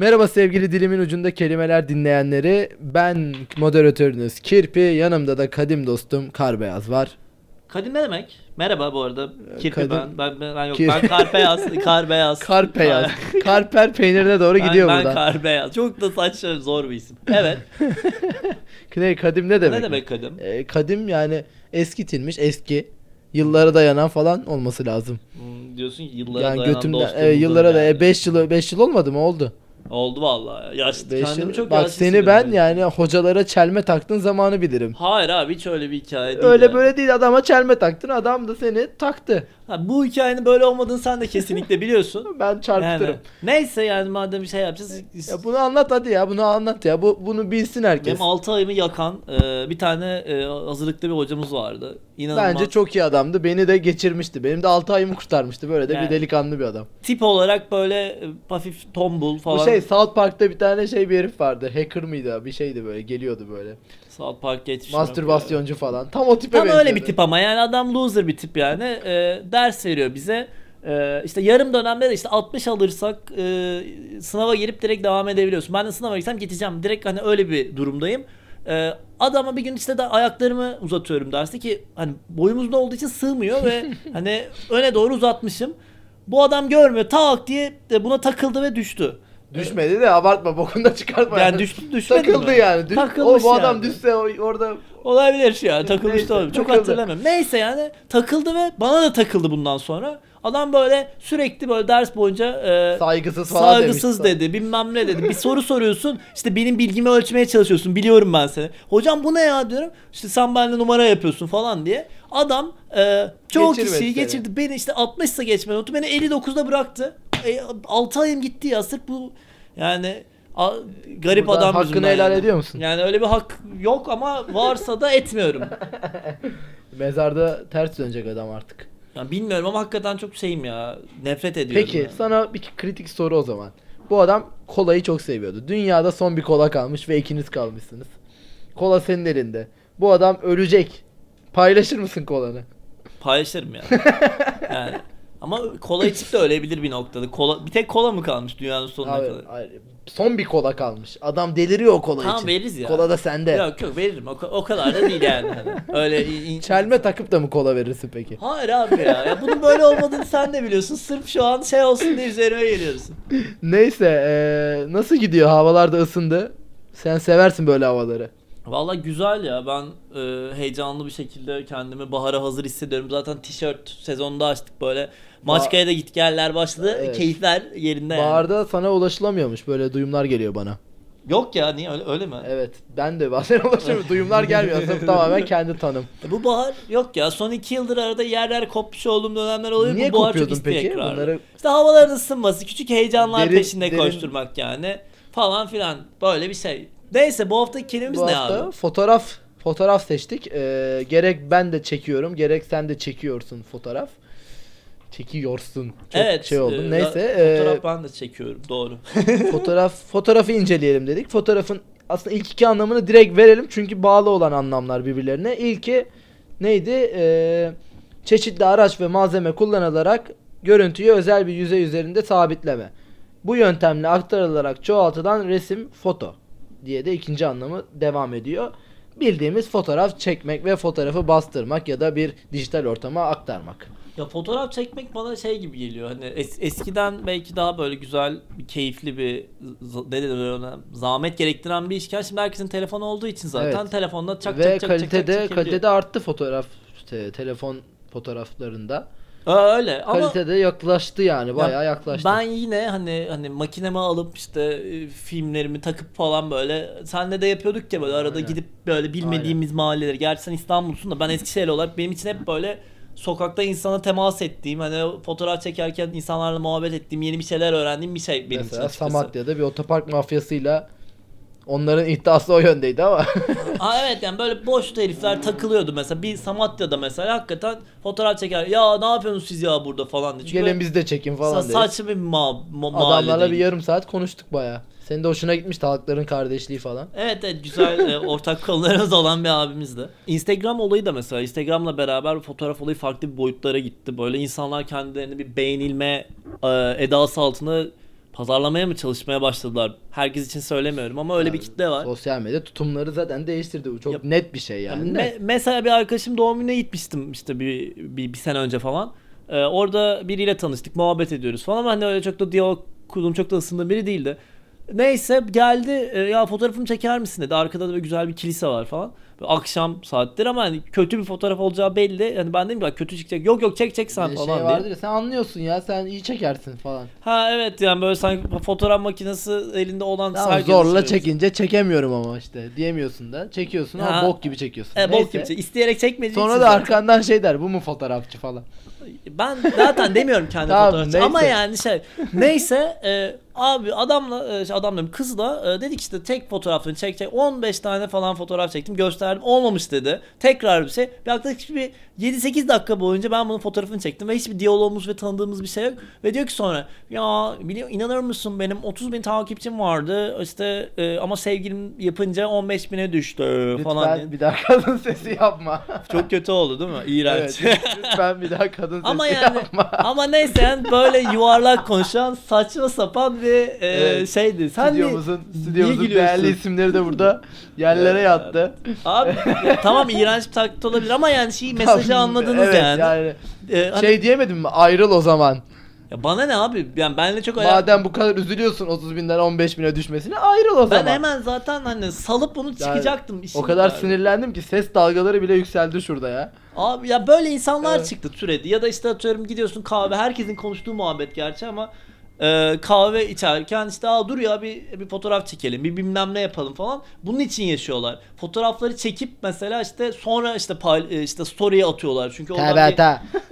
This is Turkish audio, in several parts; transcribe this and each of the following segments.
Merhaba sevgili dilimin ucunda kelimeler dinleyenleri. Ben moderatörünüz Kirpi. Yanımda da kadim dostum Karbeyaz var. Kadim ne demek? Merhaba bu arada. Kirpi Kadim- ben. Ben, ben, ben yok. Kir- Ben kar beyaz. Kar beyaz. Karpeyaz. Karper peynirine doğru Ben- gidiyor ben, buradan. kar beyaz. Çok da saçma zor bir isim. Evet. Ne, kadim ne demek? ne demek kadim? Ee, kadim yani eskitilmiş, eski. Yıllara dayanan falan olması lazım. Hmm, diyorsun ki yıllara yani dayanan götümden e, yıllara da yani. 5 yıl 5 yıl olmadı mı? Oldu. Oldu vallahi. Yaşlı. 5 Kendimi çok Bak yaşlı seni hissediyorum ben yani hocalara çelme taktın zamanı bilirim. Hayır abi hiç öyle bir hikaye değil. Öyle yani. böyle değil adama çelme taktın adam da seni taktı. Ha, bu hikayenin böyle olmadığını sen de kesinlikle biliyorsun. Ben çarpıtırım. Yani, neyse yani madem bir şey yapacağız. Ya bunu anlat hadi ya bunu anlat ya. Bu bunu bilsin herkes. Benim 6 ayımı yakan e, bir tane e, hazırlıklı bir hocamız vardı. İnanılmaz. Bence çok iyi adamdı. Beni de geçirmişti. Benim de 6 ayımı kurtarmıştı. Böyle de Yani- bir delikanlı bir adam. Tip olarak böyle e, hafif tombul falan. Bu şey South Park'ta bir tane şey bir herif vardı. Hacker mıydı? Bir şeydi böyle. Geliyordu böyle. South Park geçmiş. Mastürbasyoncu falan. Tam o tipe Tam öyle benziyordu. bir tip ama yani adam loser bir tip yani. E, ders veriyor bize. E, işte yarım dönemde de işte 60 alırsak e, sınava girip direkt devam edebiliyorsun. Ben de sınava girsem gideceğim. Direkt hani öyle bir durumdayım. E, adama bir gün işte de ayaklarımı uzatıyorum derste ki hani boyumuz da olduğu için sığmıyor ve hani öne doğru uzatmışım. Bu adam görmüyor tak diye buna takıldı ve düştü. Düşmedi de abartma bokunda çıkartma. Yani düştü düşmedi Takıldı mi? yani. Düş, Takılmış o, bu adam yani. düşse orada Olabilir an takılmış da olabilir. Çok takıldı. hatırlamıyorum. Neyse yani takıldı ve bana da takıldı bundan sonra. Adam böyle sürekli böyle ders boyunca e, saygısız falan saygısız demiş. dedi bilmem ne dedi. Bir soru soruyorsun işte benim bilgimi ölçmeye çalışıyorsun biliyorum ben seni. Hocam bu ne ya diyorum. İşte sen benimle numara yapıyorsun falan diye. Adam e, çoğu Geçirmedi kişiyi seni. geçirdi. Beni işte 60 ise geçme notu beni 59'da bıraktı. E, 6 ayım gitti ya sırf bu yani a- garip Buradan adam hakkını helal yani. ediyor musun? Yani öyle bir hak yok ama varsa da etmiyorum. Mezarda ters dönecek adam artık. Yani bilmiyorum ama hakikaten çok şeyim ya. Nefret ediyorum. Peki yani. sana bir kritik soru o zaman. Bu adam kolayı çok seviyordu. Dünyada son bir kola kalmış ve ikiniz kalmışsınız. Kola senin elinde. Bu adam ölecek. Paylaşır mısın kolanı? Paylaşırım ya. yani. Ama kola içip de ölebilir bir noktada. Kola, bir tek kola mı kalmış dünyanın sonuna Abi, kadar? hayır. Son bir kola kalmış. Adam deliriyor o kola Tamam için. veririz ya. Kola da sende. Yok yok veririm. O, o kadar da değil yani. Öyle in- Çelme takıp da mı kola verirsin peki? Hayır abi ya. ya. Bunun böyle olmadığını sen de biliyorsun. Sırf şu an şey olsun diye üzerime geliyorsun. Neyse eee, nasıl gidiyor? Havalar da ısındı. Sen seversin böyle havaları. Valla güzel ya. Ben e, heyecanlı bir şekilde kendimi bahara hazır hissediyorum. Zaten tişört sezonunda açtık böyle. Maçka'ya da git geller başladı. Evet. Keyifler yerinde yani. Baharda sana ulaşılamıyormuş. Böyle duyumlar geliyor bana. Yok ya niye öyle, öyle mi? Evet. Ben de bazen ulaşamıyorum. Duyumlar gelmiyor. Aslında tamamen kendi tanım. Bu bahar yok ya. Son iki yıldır arada yer yer kopmuş olduğum dönemler oluyor. Niye Bu bahar çok peki? Bunları İşte havaların ısınması, küçük heyecanlar Derin- peşinde derin- koşturmak yani. Falan filan. Böyle bir şey. Neyse bu haftaki kelimemiz bu ne hafta abi? fotoğraf fotoğraf seçtik. Eee, gerek ben de çekiyorum, gerek sen de çekiyorsun fotoğraf. Çekiyorsun. Çok evet. şey oldum. e, Neyse. eee, Fotoğraf ben de çekiyorum. Doğru. fotoğraf fotoğrafı inceleyelim dedik. Fotoğrafın aslında ilk iki anlamını direkt verelim çünkü bağlı olan anlamlar birbirlerine. İlki neydi? Ee, çeşitli araç ve malzeme kullanılarak görüntüyü özel bir yüzey üzerinde sabitleme. Bu yöntemle aktarılarak çoğaltılan resim foto diye de ikinci anlamı devam ediyor. Bildiğimiz fotoğraf çekmek ve fotoğrafı bastırmak ya da bir dijital ortama aktarmak. Ya fotoğraf çekmek bana şey gibi geliyor. Hani es- eskiden belki daha böyle güzel, bir keyifli bir z- ne denir ona, zahmet gerektiren bir işken. Şimdi herkesin telefonu olduğu için zaten Evet. telefonla çak ve çak çak çak çak kalitede çekebiliyor. kalitede arttı fotoğraf işte, telefon fotoğraflarında. Aa, öyle ama Kalitede yaklaştı yani Ya bayağı yaklaştı. Ben yine hani hani makineme alıp işte e, filmlerimi takıp falan böyle senle de yapıyorduk ya böyle arada Aynen. gidip böyle bilmediğimiz mahalleleri. Gerçi sen İstanbul'sun da ben Eskişehirli olarak benim için hep böyle sokakta insana temas ettiğim hani fotoğraf çekerken insanlarla muhabbet ettiğim yeni bir şeyler öğrendiğim bir şey benim Mesela için açıkçası. Samatya'da bir otopark mafyasıyla onların iddiası o yöndeydi ama Aa, evet yani böyle boş herifler takılıyordu mesela bir Samatya'da mesela hakikaten fotoğraf çeker ya ne yapıyorsunuz siz ya burada falan diye. Çünkü gelin biz de çekin falan diye. saçma bir ma- ma- Adamlarla bir yarım saat konuştuk bayağı. Senin de hoşuna gitmiş halkların kardeşliği falan. Evet evet güzel e, ortak konularımız olan bir abimizdi. Instagram olayı da mesela Instagram'la beraber fotoğraf olayı farklı bir boyutlara gitti. Böyle insanlar kendilerini bir beğenilme e, edası altında pazarlamaya mı çalışmaya başladılar? Herkes için söylemiyorum ama öyle bir kitle var. Sosyal medya tutumları zaten değiştirdi. Bu çok Ya- net bir şey yani. Yani de. me- mesela bir arkadaşım doğum gününe gitmiştim işte bir, bir, bir sene önce falan. Ee, orada biriyle tanıştık, muhabbet ediyoruz falan ama hani öyle çok da diyalog kurduğum, çok da ısındığım biri değildi. Neyse geldi e, ya fotoğrafımı çeker misin dedi. Arkada da böyle güzel bir kilise var falan. Akşam saatleri ama hani kötü bir fotoğraf olacağı belli. Yani ben dedim ki kötü çıkacak. Yok yok çek çek sen falan şey diye. vardır ya sen anlıyorsun ya sen iyi çekersin falan. Ha evet yani böyle sanki fotoğraf makinesi elinde olan Tamam, zorla çekince çekemiyorum ama işte diyemiyorsun da çekiyorsun ama Ha. bok gibi çekiyorsun. E, bok gibi. şey. İsteyerek çekmediğin Sonra da zaten- arkandan şey der bu mu fotoğrafçı falan. Ben zaten demiyorum kendi Tamam, fotoğrafçı neyse. ama yani şey neyse e, abi adamla e, şey, adam diyorum kızla e, dedik işte tek fotoğrafını çek çek 15 tane falan fotoğraf çektim gösterdim olmamış dedi. Tekrar bir şey yaklaşık bir 7-8 dakika boyunca ben bunun fotoğrafını çektim ve hiçbir diyalogumuz ve tanıdığımız bir şey yok. Ve diyor ki sonra ya biliyor inanır mısın benim 30 bin takipçim vardı işte e, ama sevgilim yapınca 15 bine düştü falan. Lütfen bir daha kadın sesi yapma. Çok kötü oldu değil mi? İğrenç. evet, lütfen bir daha kadın sesi Ama yani yapma. ama neyse yani böyle yuvarlak konuşan saçma sapan bir e, Evet. şeydi. Sen stüdyomuzun, stüdyomuzun değerli isimleri de burada yerlere yattı. Abi ya tamam iğrenç bir taklit olabilir ama yani şey mesajı anladınız evet, yani. E, hani- Şey diyemedim mi ayrıl o zaman. ya bana ne abi? Yani benle çok alakalı. Madem bu kadar üzülüyorsun 30 binden 15 bine düşmesine ayrıl o Ben zaman. hemen zaten hani salıp bunu çıkacaktım. işim O kadar var. sinirlendim ki ses dalgaları bile yükseldi şurada ya. Abi ya böyle insanlar Evet. çıktı türedi. Ya da işte atıyorum gidiyorsun kahve herkesin konuştuğu muhabbet gerçi ama e, kahve içerken işte Aa, dur ya bir, bir fotoğraf çekelim bir bilmem ne yapalım falan. Bunun için yaşıyorlar. Fotoğrafları çekip mesela işte sonra işte pay, e, işte story'e atıyorlar. Çünkü oradan bir-.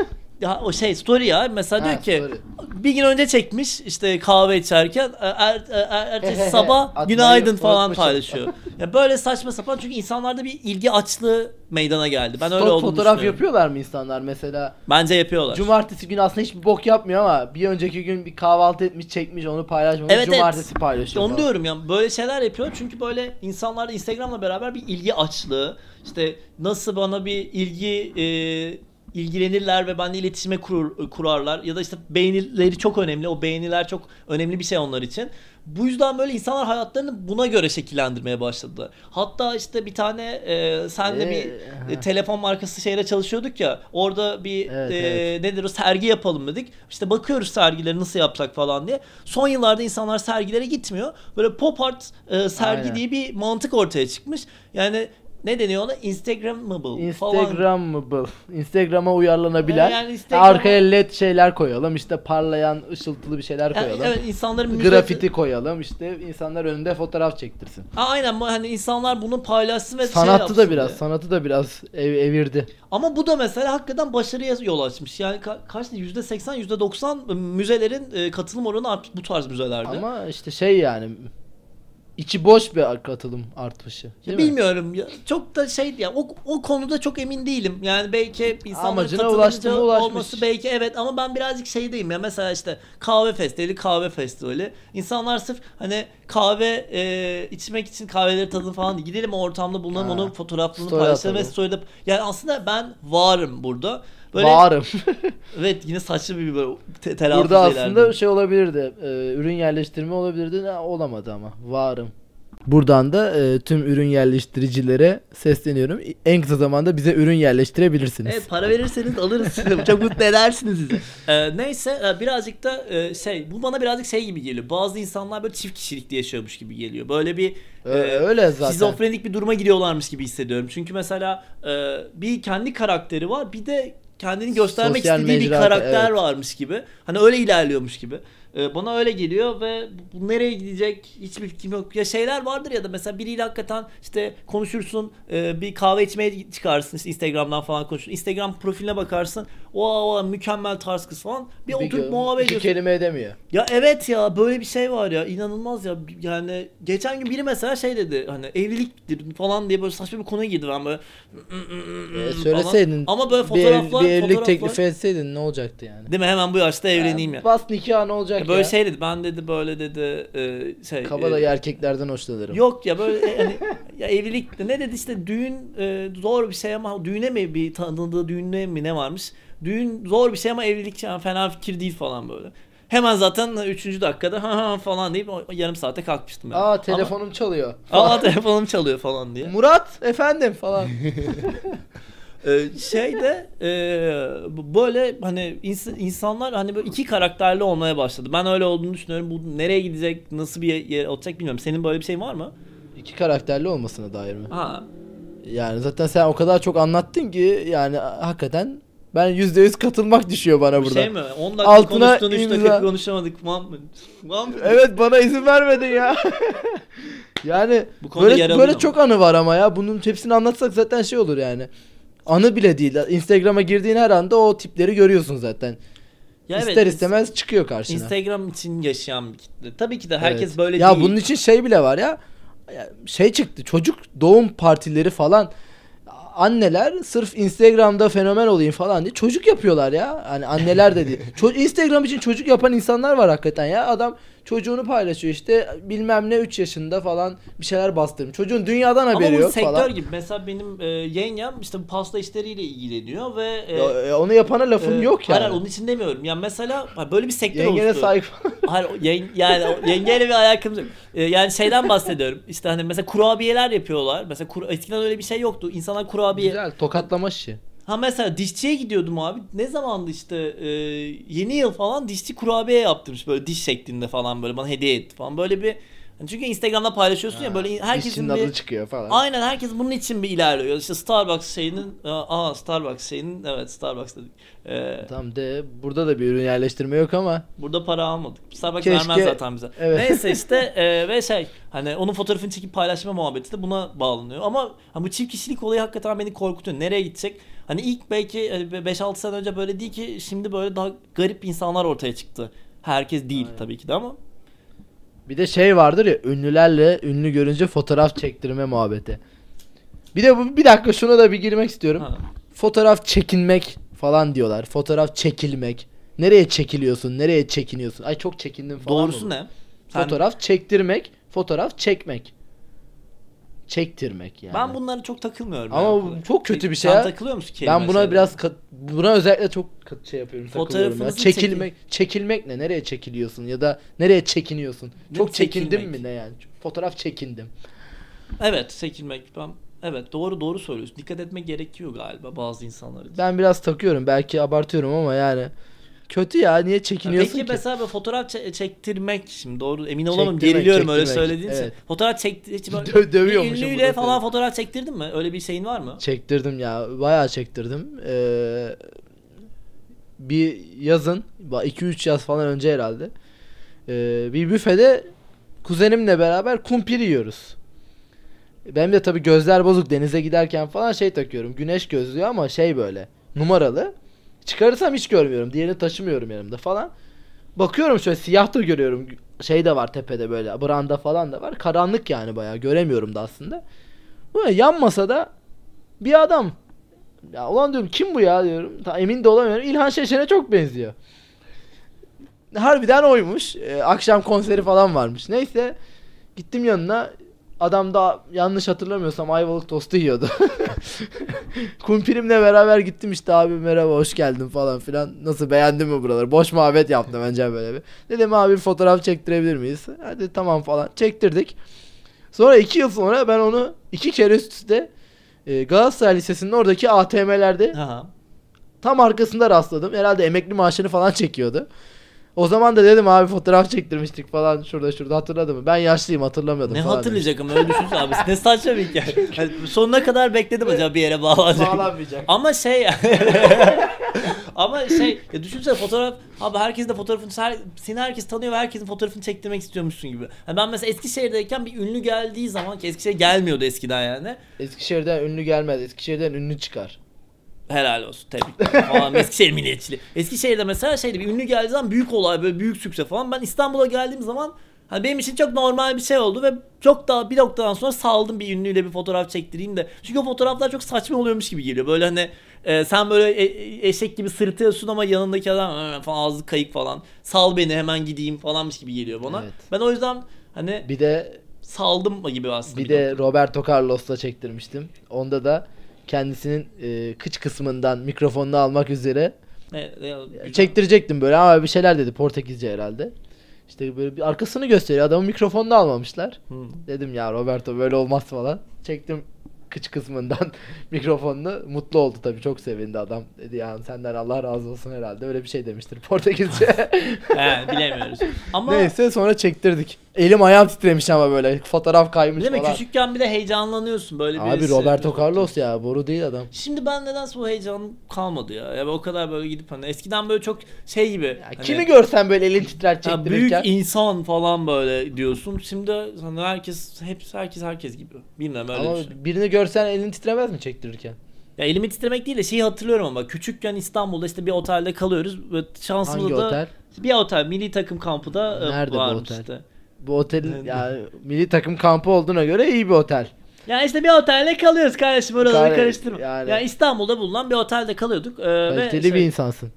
ya o şey story ya mesela Ha, diyor ki story. bir gün önce çekmiş işte kahve içerken e, er, e, er, ertesi sabah günaydın falan paylaşıyor. ya böyle saçma sapan çünkü insanlarda bir ilgi açlığı meydana geldi. Ben öyle Stok olduğunu fotoğraf yapıyorlar mı insanlar mesela? Bence yapıyorlar. Cumartesi günü aslında hiçbir bok yapmıyor ama bir önceki gün bir kahvaltı etmiş çekmiş onu paylaşmamış. Evet, evet. Cumartesi İşte paylaşıyor. onu falan. diyorum ya böyle şeyler yapıyor çünkü böyle insanlarda Instagram'la beraber bir ilgi açlığı işte nasıl bana bir ilgi e, ilgilenirler ve benimle iletişime kurur, kurarlar ya da işte beğenileri çok önemli o beğeniler çok önemli bir şey onlar için. Bu yüzden böyle insanlar hayatlarını buna göre şekillendirmeye başladı. Hatta işte bir tane e, senle Ee, bir aha. e, telefon markası şeyle çalışıyorduk ya orada bir Evet, e, evet. nedir o sergi yapalım dedik. İşte bakıyoruz sergileri nasıl yapsak falan diye. Son yıllarda insanlar sergilere gitmiyor. Böyle pop art e, sergi Aynen. diye bir mantık ortaya çıkmış. Yani ne deniyor ona? Instagrammable. Instagrammable. Instagram'a uyarlanabilen. Yani Instagram'a- Arkaya led şeyler koyalım. işte parlayan ışıltılı bir şeyler Yani koyalım. evet insanların müze- Grafiti koyalım. işte insanlar önünde fotoğraf çektirsin. Ha, aynen hani insanlar bunu paylaşsın ve şey Sanatı yapsın da biraz, diye. sanatı da biraz ev, evirdi. Ama bu da mesela hakikaten başarıya yol açmış. Yani ka- kaçtı? %80, %90 müzelerin e, katılım oranı artmış bu tarz müzelerde. Ama işte şey yani içi boş bir katılım artışı. Ya Değil mi? bilmiyorum ya çok da şey ya o, o konuda çok emin değilim. Yani belki insanların Amacına katılımcı olması belki evet ama ben birazcık şeydeyim ya mesela işte kahve festivali kahve festivali. İnsanlar sırf hani kahve e, içmek için kahveleri tadın falan. Gidelim o ortamda bulunan Ha. onun fotoğraflarını paylaşalım ve story'de yani aslında ben varım burada. Böyle Bağırım. evet yine saçma bir böyle te- telaffuz Burada aslında şey olabilirdi. e, ürün yerleştirme olabilirdi. Ne, olamadı ama. Varım. Buradan da e, tüm ürün yerleştiricilere sesleniyorum. En kısa zamanda bize ürün yerleştirebilirsiniz. Evet para verirseniz alırız sizi. Çok mutlu edersiniz bizi. Ee, neyse e, birazcık da e, şey bu bana birazcık şey gibi geliyor. Bazı insanlar böyle çift kişilikli yaşıyormuş gibi geliyor. Böyle bir e, öyle zaten. Şizofrenik bir duruma giriyorlarmış gibi hissediyorum. Çünkü mesela e, bir kendi karakteri var bir de kendini göstermek Sosyal istediği bir mecrada, karakter evet. varmış gibi. Hani öyle ilerliyormuş gibi. E, bana öyle geliyor ve bu, nereye gidecek hiçbir fikrim yok. Ya şeyler vardır ya da mesela biriyle hakikaten işte konuşursun e, bir kahve içmeye çıkarsın işte Instagram'dan falan konuşursun. Instagram profiline bakarsın. O, o mükemmel tarz kız falan. Bir, Bir oturup muhabbet ediyorsun. kelime edemiyor. Ya evet ya böyle bir şey var ya inanılmaz ya yani geçen gün biri mesela şey dedi hani evliliktir falan diye böyle saçma bir konuya girdi ben böyle E, falan. söyleseydin. ama böyle bir, fotoğraflar bir evlilik fotoğraflar- teklifi etseydin ne olacaktı yani? değil mi hemen bu yaşta evleneyim ya. Bas nikah ne olacak Ya böyle ya? şey dedi ben dedi böyle dedi e, şey Kabadayı e, erkeklerden hoşlanırım. Yok ya böyle hani ya evlilik ne dedi işte düğün e, zor bir şey ama düğüne mi bir tanıdığı düğüne mi ne varmış? Düğün zor bir şey ama evlilik yani fena fikir değil falan böyle. Hemen zaten 3. dakikada ha ha falan deyip yarım saate kalkmıştım. Yani. Aa telefonum çalıyor. Ama, aa telefonum çalıyor falan diye. Murat efendim falan. Ee, şeyde e, böyle hani ins- insanlar hani böyle iki karakterli olmaya başladı. Ben öyle olduğunu düşünüyorum. Bu nereye gidecek, nasıl bir yer olacak bilmiyorum. Senin böyle bir şey var mı? İki karakterli olmasına dair mi? Ha. Yani zaten sen o kadar çok anlattın ki yani hakikaten ben yüzde yüz katılmak düşüyor bana Bu burada. şey mi? 10 dakika Altına konuştun, 3 dakika imza. konuşamadık. Muhammed. Muhammed. Evet bana izin vermedin ya. yani Bu böyle böyle çok anı var ama ya bunun hepsini anlatsak zaten şey olur yani. Anı bile değil. Instagram'a girdiğin her anda o tipleri görüyorsun zaten. Ya İster evet, istemez çıkıyor karşına. Instagram için yaşayan bir kitle. Tabii ki de herkes Evet. böyle ya değil. bunun için şey bile var ya. Ya Şey çıktı. Çocuk doğum partileri falan. Anneler sırf Instagram'da fenomen olayım falan diye çocuk yapıyorlar ya. Hani anneler de değil. Ço- Instagram için çocuk yapan insanlar var hakikaten ya. Adam çocuğunu paylaşıyor işte bilmem ne 3 yaşında falan bir şeyler bastırmış. Çocuğun dünyadan Ama haberi bu yok sektör falan. gibi. Mesela benim e, yengem işte pasta işleriyle ilgileniyor ve e, Ya, e, onu yapana lafın e, yok yani. Hayır onun için demiyorum. Yani mesela böyle bir sektör Yengene oluştu. saygı. Hayır o yeng- yani yengeyle bir alakamız yok. Ee, yani şeyden bahsediyorum. İşte hani mesela kurabiyeler yapıyorlar. Mesela kur- eskiden öyle bir şey yoktu. İnsanlar kurabiye. Güzel tokatlama işi. Ha mesela dişçiye gidiyordum abi. Ne zamandı işte e, yeni yıl falan dişçi kurabiye yaptırmış böyle diş şeklinde falan böyle bana hediye etti falan. Böyle bir hani çünkü Instagram'da paylaşıyorsun ya böyle herkesin bir adı çıkıyor falan. Aynen herkes bunun için bir ilerliyor. İşte Starbucks şeyinin aa Starbucks şeyinin evet Starbucks dedik. Ee, Tamam de burada da bir ürün yerleştirme yok ama. Burada para almadık. Starbucks Keşke- vermez zaten bize. Evet. Neyse işte e, ve şey hani onun fotoğrafını çekip paylaşma muhabbeti de buna bağlanıyor. Ama hani bu çift kişilik olayı hakikaten beni korkutuyor. Nereye gidecek? Hani ilk belki e, 5-6 sene önce böyle değil ki şimdi böyle daha garip insanlar ortaya çıktı. Herkes değil Aynen. tabii ki de ama. Bir de şey vardır ya ünlülerle ünlü görünce fotoğraf çektirme muhabbeti. Bir de bu bir dakika şuna da bir girmek istiyorum. Ha. Fotoğraf çekinmek falan diyorlar. Fotoğraf çekilmek. Nereye çekiliyorsun? Nereye çekiniyorsun? Ay çok çekindim falan. Doğrusu olur. ne? Sen- Fotoğraf çektirmek, fotoğraf çekmek. Çektirmek yani. Ben bunlara çok takılmıyorum. Ama ya çok kötü bir şey Sen takılıyor musun ben buna biraz kat- buna özellikle çok kat- şey yapıyorum. takılıyorum ya. Çekilmek, çekilmek ne? Nereye çekiliyorsun ya da nereye çekiniyorsun? Ne Çok çekindim mi ne yani? Fotoğraf çekindim. Evet çekilmek. Ben Evet doğru doğru söylüyorsun. Dikkat etmek gerekiyor galiba bazı insanlar için. Ben biraz takıyorum. Belki abartıyorum ama yani kötü ya. Niye çekiniyorsun Peki ki? mesela fotoğraf çe- çektirmek şimdi doğru emin olamam Çektirmek, geriliyorum öyle çektirmek, söylediğin için. evet. Fotoğraf çekti hiç böyle Dö- dövüyormuşum bir burada ünlüyle falan seni. fotoğraf çektirdin mi? Öyle bir şeyin var mı? Çektirdim ya. Bayağı çektirdim. Ee, bir yazın 2-3 yaz falan önce herhalde. Ee, bir büfede kuzenimle beraber kumpir yiyoruz. Benim de tabii gözler bozuk denize giderken falan şey takıyorum. Güneş gözlüğü ama şey böyle numaralı. Çıkarırsam hiç görmüyorum. Diğerini taşımıyorum yanımda falan. Bakıyorum şöyle siyah da görüyorum. Şey de var tepede böyle. Branda falan da var. Karanlık yani bayağı. Göremiyorum da aslında. Böyle yan masada bir adam. Ya ulan diyorum kim bu ya diyorum. Ta, emin de olamıyorum. İlhan Şeşen'e çok benziyor. Harbiden oymuş. Ee, akşam konseri falan varmış. Neyse gittim yanına. Adam da yanlış hatırlamıyorsam ayvalık tostu yiyordu. Kumpirimle beraber gittim işte abi merhaba hoş geldin falan filan. Nasıl beğendin mi buraları? Boş muhabbet yaptım önce böyle bir. Dedim abi bir fotoğraf çektirebilir miyiz? Hadi tamam falan. Çektirdik. Sonra iki yıl sonra ben onu iki kere üst üste e, Galatasaray Lisesi'nin oradaki ATM'lerde Aha. tam arkasında rastladım. Herhalde emekli maaşını falan çekiyordu. O zaman da dedim abi fotoğraf çektirmiştik falan şurada şurada hatırladım mı? Ben yaşlıyım hatırlamıyordum Ne falan. hatırlayacak ama öyle düşünsene abi. Ne saçma bir hikaye. Hani sonuna kadar bekledim acaba bir yere bağlanacak. Bağlanmayacak. Ama şey. Ama şey ya düşünsene fotoğraf abi herkes de fotoğrafını her, seni herkes tanıyor ve herkesin fotoğrafını çektirmek istiyormuşsun gibi. Yani ben mesela Eskişehir'deyken bir ünlü geldiği zaman ki Eskişehir gelmiyordu eskiden yani. Eskişehir'den ünlü gelmez. Eskişehir'den ünlü çıkar. Helal olsun tebrikler falan Eskişehir milliyetçiliği. Eskişehir'de mesela şeydi bir ünlü geldiği zaman büyük olay böyle büyük sükse falan. Ben İstanbul'a geldiğim zaman hani benim için çok normal bir şey oldu ve çok daha bir noktadan sonra saldım bir ünlüyle bir fotoğraf çektireyim de. Çünkü o fotoğraflar çok saçma oluyormuş gibi geliyor. Böyle hani e, sen böyle e- eşek gibi sırtıyorsun ama yanındaki adam "Ee," falan ağzı kayık falan. Sal beni hemen gideyim falanmış gibi geliyor bana. Evet. Ben o yüzden hani Bir de saldım gibi aslında. bir de Roberto Carlos'la çektirmiştim. Onda da kendisinin e, kıç kısmından mikrofonunu almak üzere ne- Çektirecektim böyle ama bir şeyler dedi Portekizce herhalde. İşte böyle bir arkasını gösteriyor. Adamın mikrofonunu almamışlar. Hı. Dedim ya Roberto böyle olmaz falan. Çektim kıç kısmından mikrofonunu. Mutlu oldu tabii. Çok sevindi adam. Dedi yani senden Allah razı olsun herhalde. Öyle bir şey demiştir Portekizce. He, bilemiyoruz. Ama Neyse sonra çektirdik. Elim ayağım titremiş ama böyle. Fotoğraf kaymış değil mi? falan. Küçükken bir de heyecanlanıyorsun böyle Abi birisi- Roberto Carlos ya. Boru değil adam. Şimdi ben nedense o heyecan kalmadı ya. Ya o kadar böyle gidip hani eskiden böyle çok şey gibi. Ya hani- kimi görsen böyle elin titrer Ya büyük çektirirken. insan falan böyle diyorsun. Şimdi hani herkes hep herkes herkes gibi. Bilmem öyle Ama düşün. birini görsen elin titremez mi çektirirken? Ya elimi titremek değil de şeyi hatırlıyorum ama küçükken İstanbul'da işte bir otelde kalıyoruz ve şansımız Hangi da otel? bir otel milli takım kampı da e, Nerede bu varmış otel? işte. Bu otelin yani milli takım kampı olduğuna göre iyi bir otel. Ya işte bir otelde kalıyoruz kardeşim oraları Kare- karıştırma. yani. Yani. İstanbul'da bulunan bir otelde kalıyorduk. Ee, ve Kaliteli şey- bir insansın.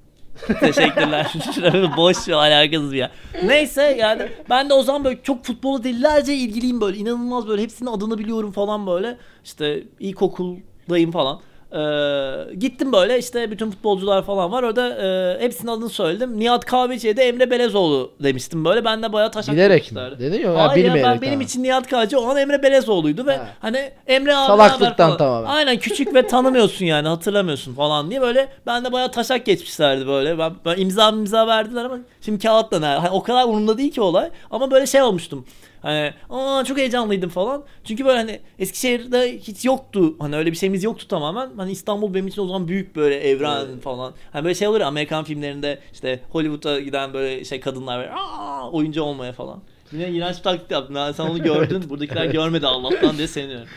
Teşekkürler. Boş ve alakasız bir ya. Neyse yani ben de o zaman böyle çok futbola delilerce ilgiliyim böyle. inanılmaz böyle hepsinin adını biliyorum falan böyle. İşte ilkokuldayım falan. Ee, gittim böyle işte bütün futbolcular falan var orada e, hepsinin adını söyledim. Nihat Kahveci'ye de Emre Belezoğlu demiştim böyle. Ben de bayağı taşak Bilerek mi? Dedin ya, ha, Hayır ya, ben benim için Nihat Kahveci o an Emre Belezoğlu'ydu ve Ha. hani Emre abi Salaklıktan tamamen. Aynen küçük ve tanımıyorsun yani hatırlamıyorsun falan diye böyle ben de bayağı taşak geçmişlerdi böyle. Ben, ben imza imza verdiler ama şimdi kağıtla ne? Hani o kadar umurumda değil ki olay. Ama böyle şey olmuştum. Hani aa çok heyecanlıydım falan. Çünkü böyle hani Eskişehir'de hiç yoktu. Hani öyle bir şeyimiz yoktu tamamen. Hani İstanbul benim için o zaman büyük böyle evren falan. Hani böyle şey olur ya Amerikan filmlerinde işte Hollywood'a giden böyle şey kadınlar böyle aa oyuncu olmaya falan. Yine iğrenç bir taklit yaptım. Yani sen onu gördün. Buradakiler görmedi Allah'tan diye seviniyorum.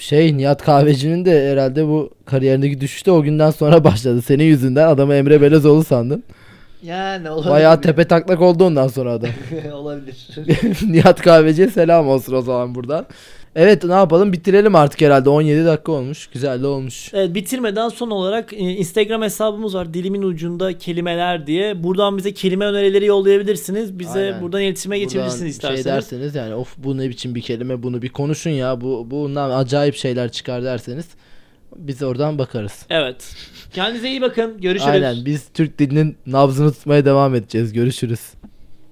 Şey Nihat Kahveci'nin de herhalde bu kariyerindeki düşüşte o günden sonra başladı. Senin yüzünden adamı Emre Belezoğlu sandın. Yani olabilir. Bayağı tepe taklak oldu ondan sonra adam. olabilir. Nihat Kahveci'ye selam olsun o zaman buradan. Evet ne yapalım bitirelim artık herhalde 17 dakika olmuş. Güzel de olmuş. Evet, bitirmeden son olarak e, Instagram hesabımız var. Dilimin ucunda kelimeler diye. Buradan bize kelime önerileri yollayabilirsiniz. Bize Aynen. buradan iletişime geçebilirsiniz Buradan isterseniz. Şey derseniz yani of bu ne biçim bir kelime bunu bir konuşun ya bu bundan acayip şeyler çıkar derseniz biz oradan bakarız. Evet. Kendinize iyi bakın. Görüşürüz. Aynen biz Türk dilinin nabzını tutmaya devam edeceğiz. Görüşürüz.